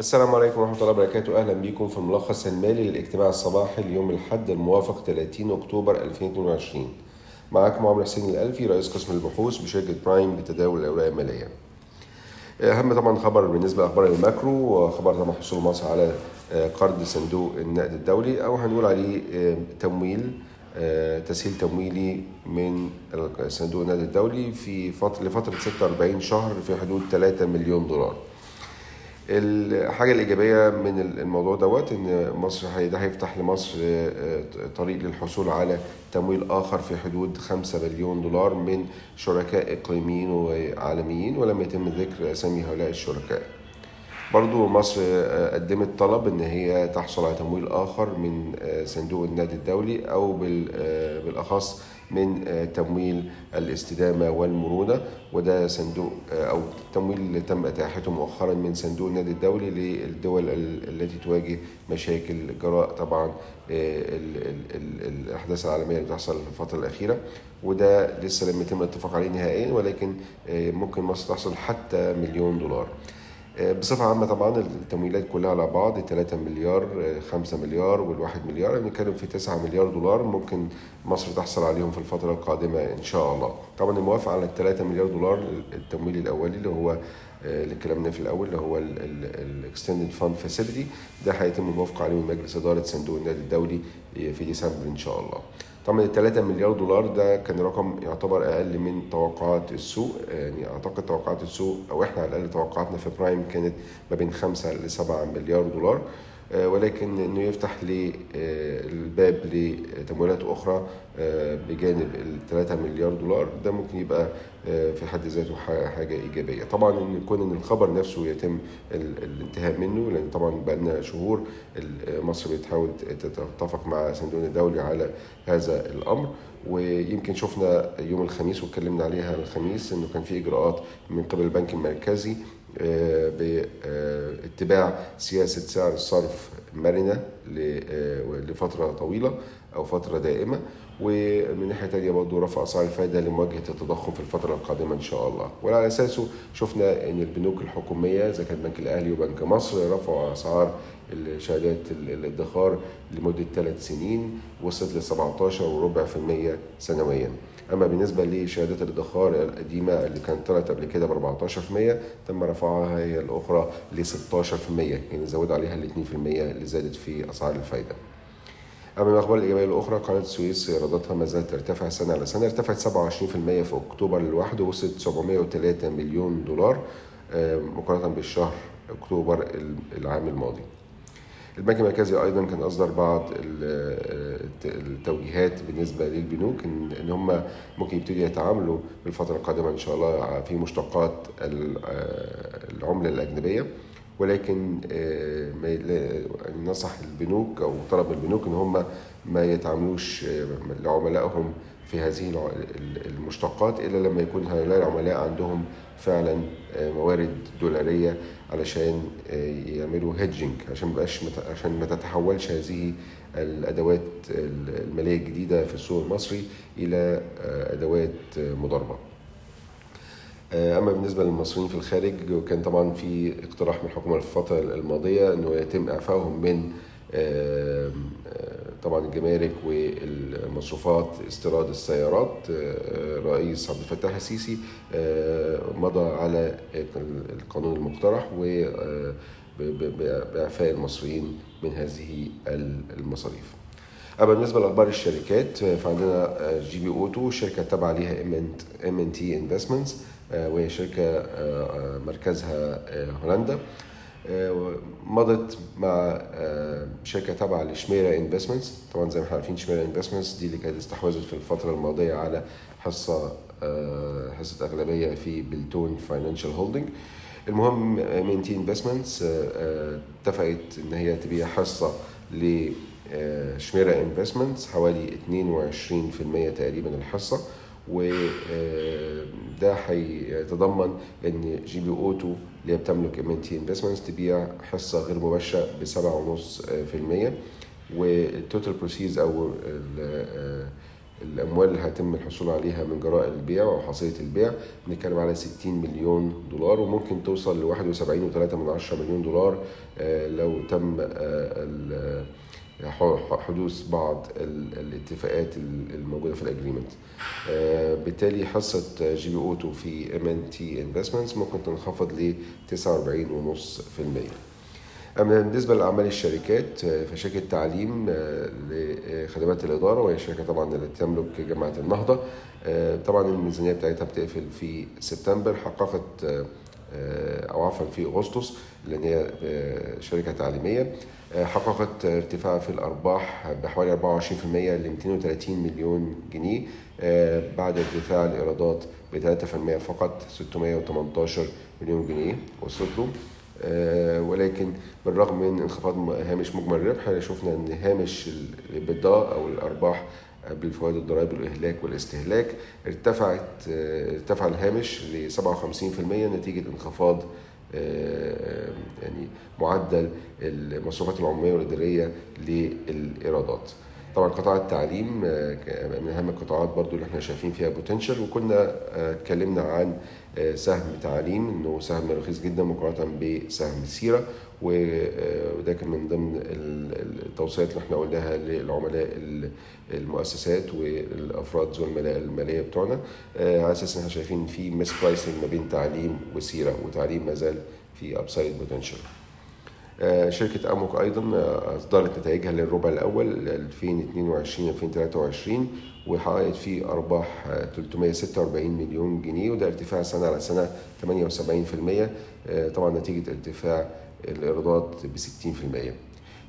السلام عليكم ورحمة الله وبركاته. أهلا بكم في الملخص المالي للاجتماع الصباحي ليوم الأحد الموافق 30 أكتوبر 2022 معاكم عمرو حسين الألفي رئيس قسم البحوث بشركة برايم لتداول الأوراق المالية. أهم طبعا خبر بالنسبة لأخبار ال macro وخبر طبعا حصول مصر على قرض صندوق النقد الدولي أو هنقول عليه تمويل تسهيل تمويلي من صندوق النقد الدولي في فترة لفترة 46 شهر في حدود 3 مليون دولار. الحاجة الإيجابية من الموضوع دوت إن مصر ده هيفتح لمصر طريق للحصول على تمويل آخر في حدود 5 مليون دولار من شركاء إقليميين وعالميين ولم يتم ذكر أسامي هؤلاء الشركاء. برضو مصر قدمت طلب إن هي تحصل على تمويل آخر من صندوق النقد الدولي أو بالأخص من تمويل الاستدامة والمرونة وده صندوق أو تمويل تم إتاحته مؤخرا من صندوق النقد الدولي للدول التي تواجه مشاكل جراء طبعا الأحداث العالمية اللي بتحصل في الفترة الأخيرة وده لسه لم يتم الاتفاق عليه نهائيا ولكن ممكن مصر تحصل حتى مليون دولار. بصفة عامة طبعا التمويلات كلها على بعض 3 مليار 5 مليار والواحد مليار بنتكلم في 9 مليار دولار ممكن مصر تحصل عليهم في الفترة القادمة إن شاء الله. طبعا الموافقة على ال 3 مليار دولار التمويل الأولي اللي هو اللي اتكلمنا في الأول اللي هو ال Extended Fund Facility ده هيتم الموافقة عليه من مجلس إدارة صندوق النقد الدولي في ديسمبر إن شاء الله. طبعا ال 3 مليار دولار ده كان رقم يعتبر أقل من توقعات السوق يعني أعتقد توقعات السوق أو إحنا على الأقل توقعاتنا في برايم كانت ما بين 5 ل 7 مليار دولار ولكن إنه يفتح لي الباب لتمويلات أخرى بجانب ال 3 مليار دولار. ده ممكن يبقى في حد ذاته حاجة إيجابية. طبعا إن يكون إن الخبر نفسه يتم الانتهاء منه لأن طبعا بقى لنا شهور مصر بتحاول تتفق مع صندوق الدولي على هذا الأمر. ويمكن شفنا يوم الخميس واتكلمنا عليها الخميس إنه كان في إجراءات من قبل البنك المركزي باتباع سياسة سعر الصرف مرنة لفترة طويلة أو فترة دائمة. ومن ناحية تانية برضه رفع أسعار الفائدة لمواجهة التضخم في الفترة القادمة إن شاء الله. وعلى أساسه شفنا إن البنوك الحكومية إذا كان البنك الأهلي وبنك مصر رفعوا أسعار الشهادات الادخار لمدة ثلاث سنين وصلت ل 17 وربع في المية سنويا. أما بالنسبة لشهادات الادخار القديمة اللي كانت طلعت قبل كده ب 14% تم رفعها هي الأخرى ل 16% يعني زود عليها ال 2% اللي زادت في اسعار الفايدة. اما الاخبار الايجابيه الأخرى قناة السويس ايراداتها ما زالت ترتفع سنة على سنة ارتفعت 27% في أكتوبر لوحده وصلت 703 مليون دولار مقارنة بالشهر أكتوبر العام الماضي. البنك المركزي أيضا كان أصدر بعض التوجيهات بالنسبة للبنوك ان هم ممكن يبتدوا يتعاملوا في الفترة القادمة إن شاء الله في مشتقات العملة الأجنبية ولكن نصح البنوك أو طلب البنوك إن هم ما يتعاملوش لعملائهم في هذه المشتقات إلا لما يكون هؤلاء العملاء عندهم فعلا موارد دولارية علشان يعملوا هيدجنج عشان مبقاش عشان ما تتحولش هذه الأدوات المالية الجديدة في السوق المصري إلى أدوات مضاربة. أما بالنسبة للمصريين في الخارج كان طبعا في اقتراح من الحكومة في الفترة الماضية إنه يتم إعفائهم من طبعا الجمارك والمصروفات استيراد السيارات رئيس عبد الفتاح السيسي مضى على القانون المقترح و بإعفاء المصريين من هذه المصاريف. أما بالنسبة لأخبار الشركات فعندنا GB Auto شركة تابعة ليها MNT Investments وهي شركة مركزها هولندا. مضت مع شركة تابعة ل Chimera Investments طبعا زي ما إحنا عارفين Chimera Investments دي اللي كانت استحوذت في الفترة الماضية على حصة حصة أغلبية في Beltone Financial Holding المهم MNT Investments اتفقت إن هي تبيع حصة ل Chimera Investments حوالي 22% تقريبا الحصة. وده هيتضمن إن GB Auto اللي هي بتملك MNT Investments تبيع حصة غير مباشرة ب 7.5% وال total proceeds أو الأموال اللي هيتم الحصول عليها من جراء البيع أو حصيله البيع بنتكلم على 60 مليون دولار وممكن توصل ل 71.3 من عشرة مليون دولار آه، لو تم آه، حدوث بعض ال- الاتفاقات ال- الموجودة في ال agreement آه، بالتالي حصة GB Auto في MNT Investments ممكن تنخفض ل 49.5% أما بالنسبة لأعمال الشركات آه، فشركة تعليم آه، لخدمات الإدارة وهي شركة طبعا التي تملك جامعة النهضة. آه، طبعا الميزانية بتاعتها بتقفل في سبتمبر حققت آه، أو عفوا في أغسطس لأن هي آه، شركة تعليمية آه، حققت ارتفاع في الأرباح بحوالي 24% ل 230 مليون جنيه بعد ارتفاع الإيرادات ب 3% فقط 618 مليون جنيه وصلت له ولكن بالرغم من انخفاض هامش مجمل الربح شفنا إن هامش الابتداء أو الأرباح بالفوائد الضرائب والإهلاك والاستهلاك ارتفعت آه، ارتفع الهامش ل 57% نتيجة انخفاض آه، يعني معدل المصروفات العمومية والإدارية للإيرادات. طبعا قطاع التعليم آه، من أهم القطاعات برضو اللي إحنا شايفين فيها بوتنشال وكنا آه، اتكلمنا عن آه، سهم تعليم إنه سهم رخيص جدا مقارنة بسهم سيرة آه، وده كان من ضمن ال- ال- التوصيات اللي إحنا قلناها للعملاء ال- المؤسسات والأفراد الملاءه المالية بتوعنا. آه، على أساس إن إحنا شايفين في mispricing ما بين تعليم وسيرا وتعليم ما زال في upside potential آه، شركة أموك أيضا آه، أصدرت نتائجها للربع الأول 2022 2023 وحققت فيه أرباح آه، 346 مليون جنيه وده ارتفاع سنة على سنة 78% آه، طبعا نتيجة ارتفاع الإيرادات ب 60%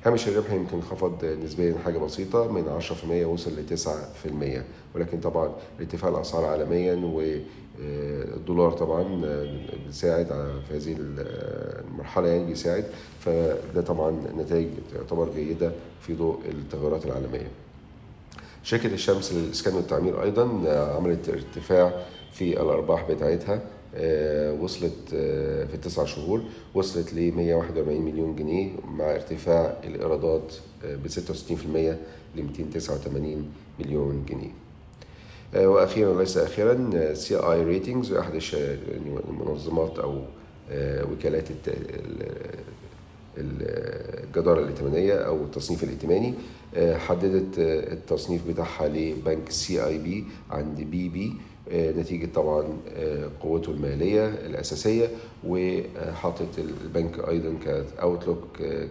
هامش الربح يمكن انخفض نسبيا حاجة بسيطة من 10% وصل ل 9% ولكن طبعا ارتفاع الأسعار عالميا والدولار طبعا بيساعد على- في هذه المرحلة يعني بيساعد. فده طبعا نتائج تعتبر جيدة في ضوء التغيرات العالمية. شركة الشمس للإسكان والتعمير أيضا عملت ارتفاع في الأرباح بتاعتها. آه، وصلت آه، في التسع شهور وصلت ل 141 مليون جنيه مع ارتفاع الإيرادات ب 66% ل 289 مليون جنيه. آه، وأخيرا وليس أخيرا CI Ratings أحد المنظمات أو آه، وكالات الجدارة الائتمانية أو التصنيف الائتماني آه، حددت آه، التصنيف بتاعها لبنك CIB عند BB آه، نتيجة طبعا آه، قوته المالية الأساسية وحاطط البنك أيضا ك outlook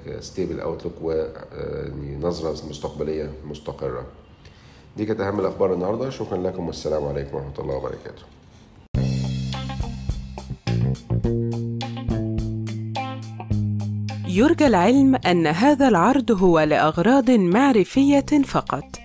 ك stable outlook ونظرة مستقبلية مستقرة. دي كانت أهم الأخبار النهاردة. شكرا لكم والسلام عليكم ورحمة الله وبركاته. يرجى العلم أن هذا العرض هو لأغراض معرفية فقط.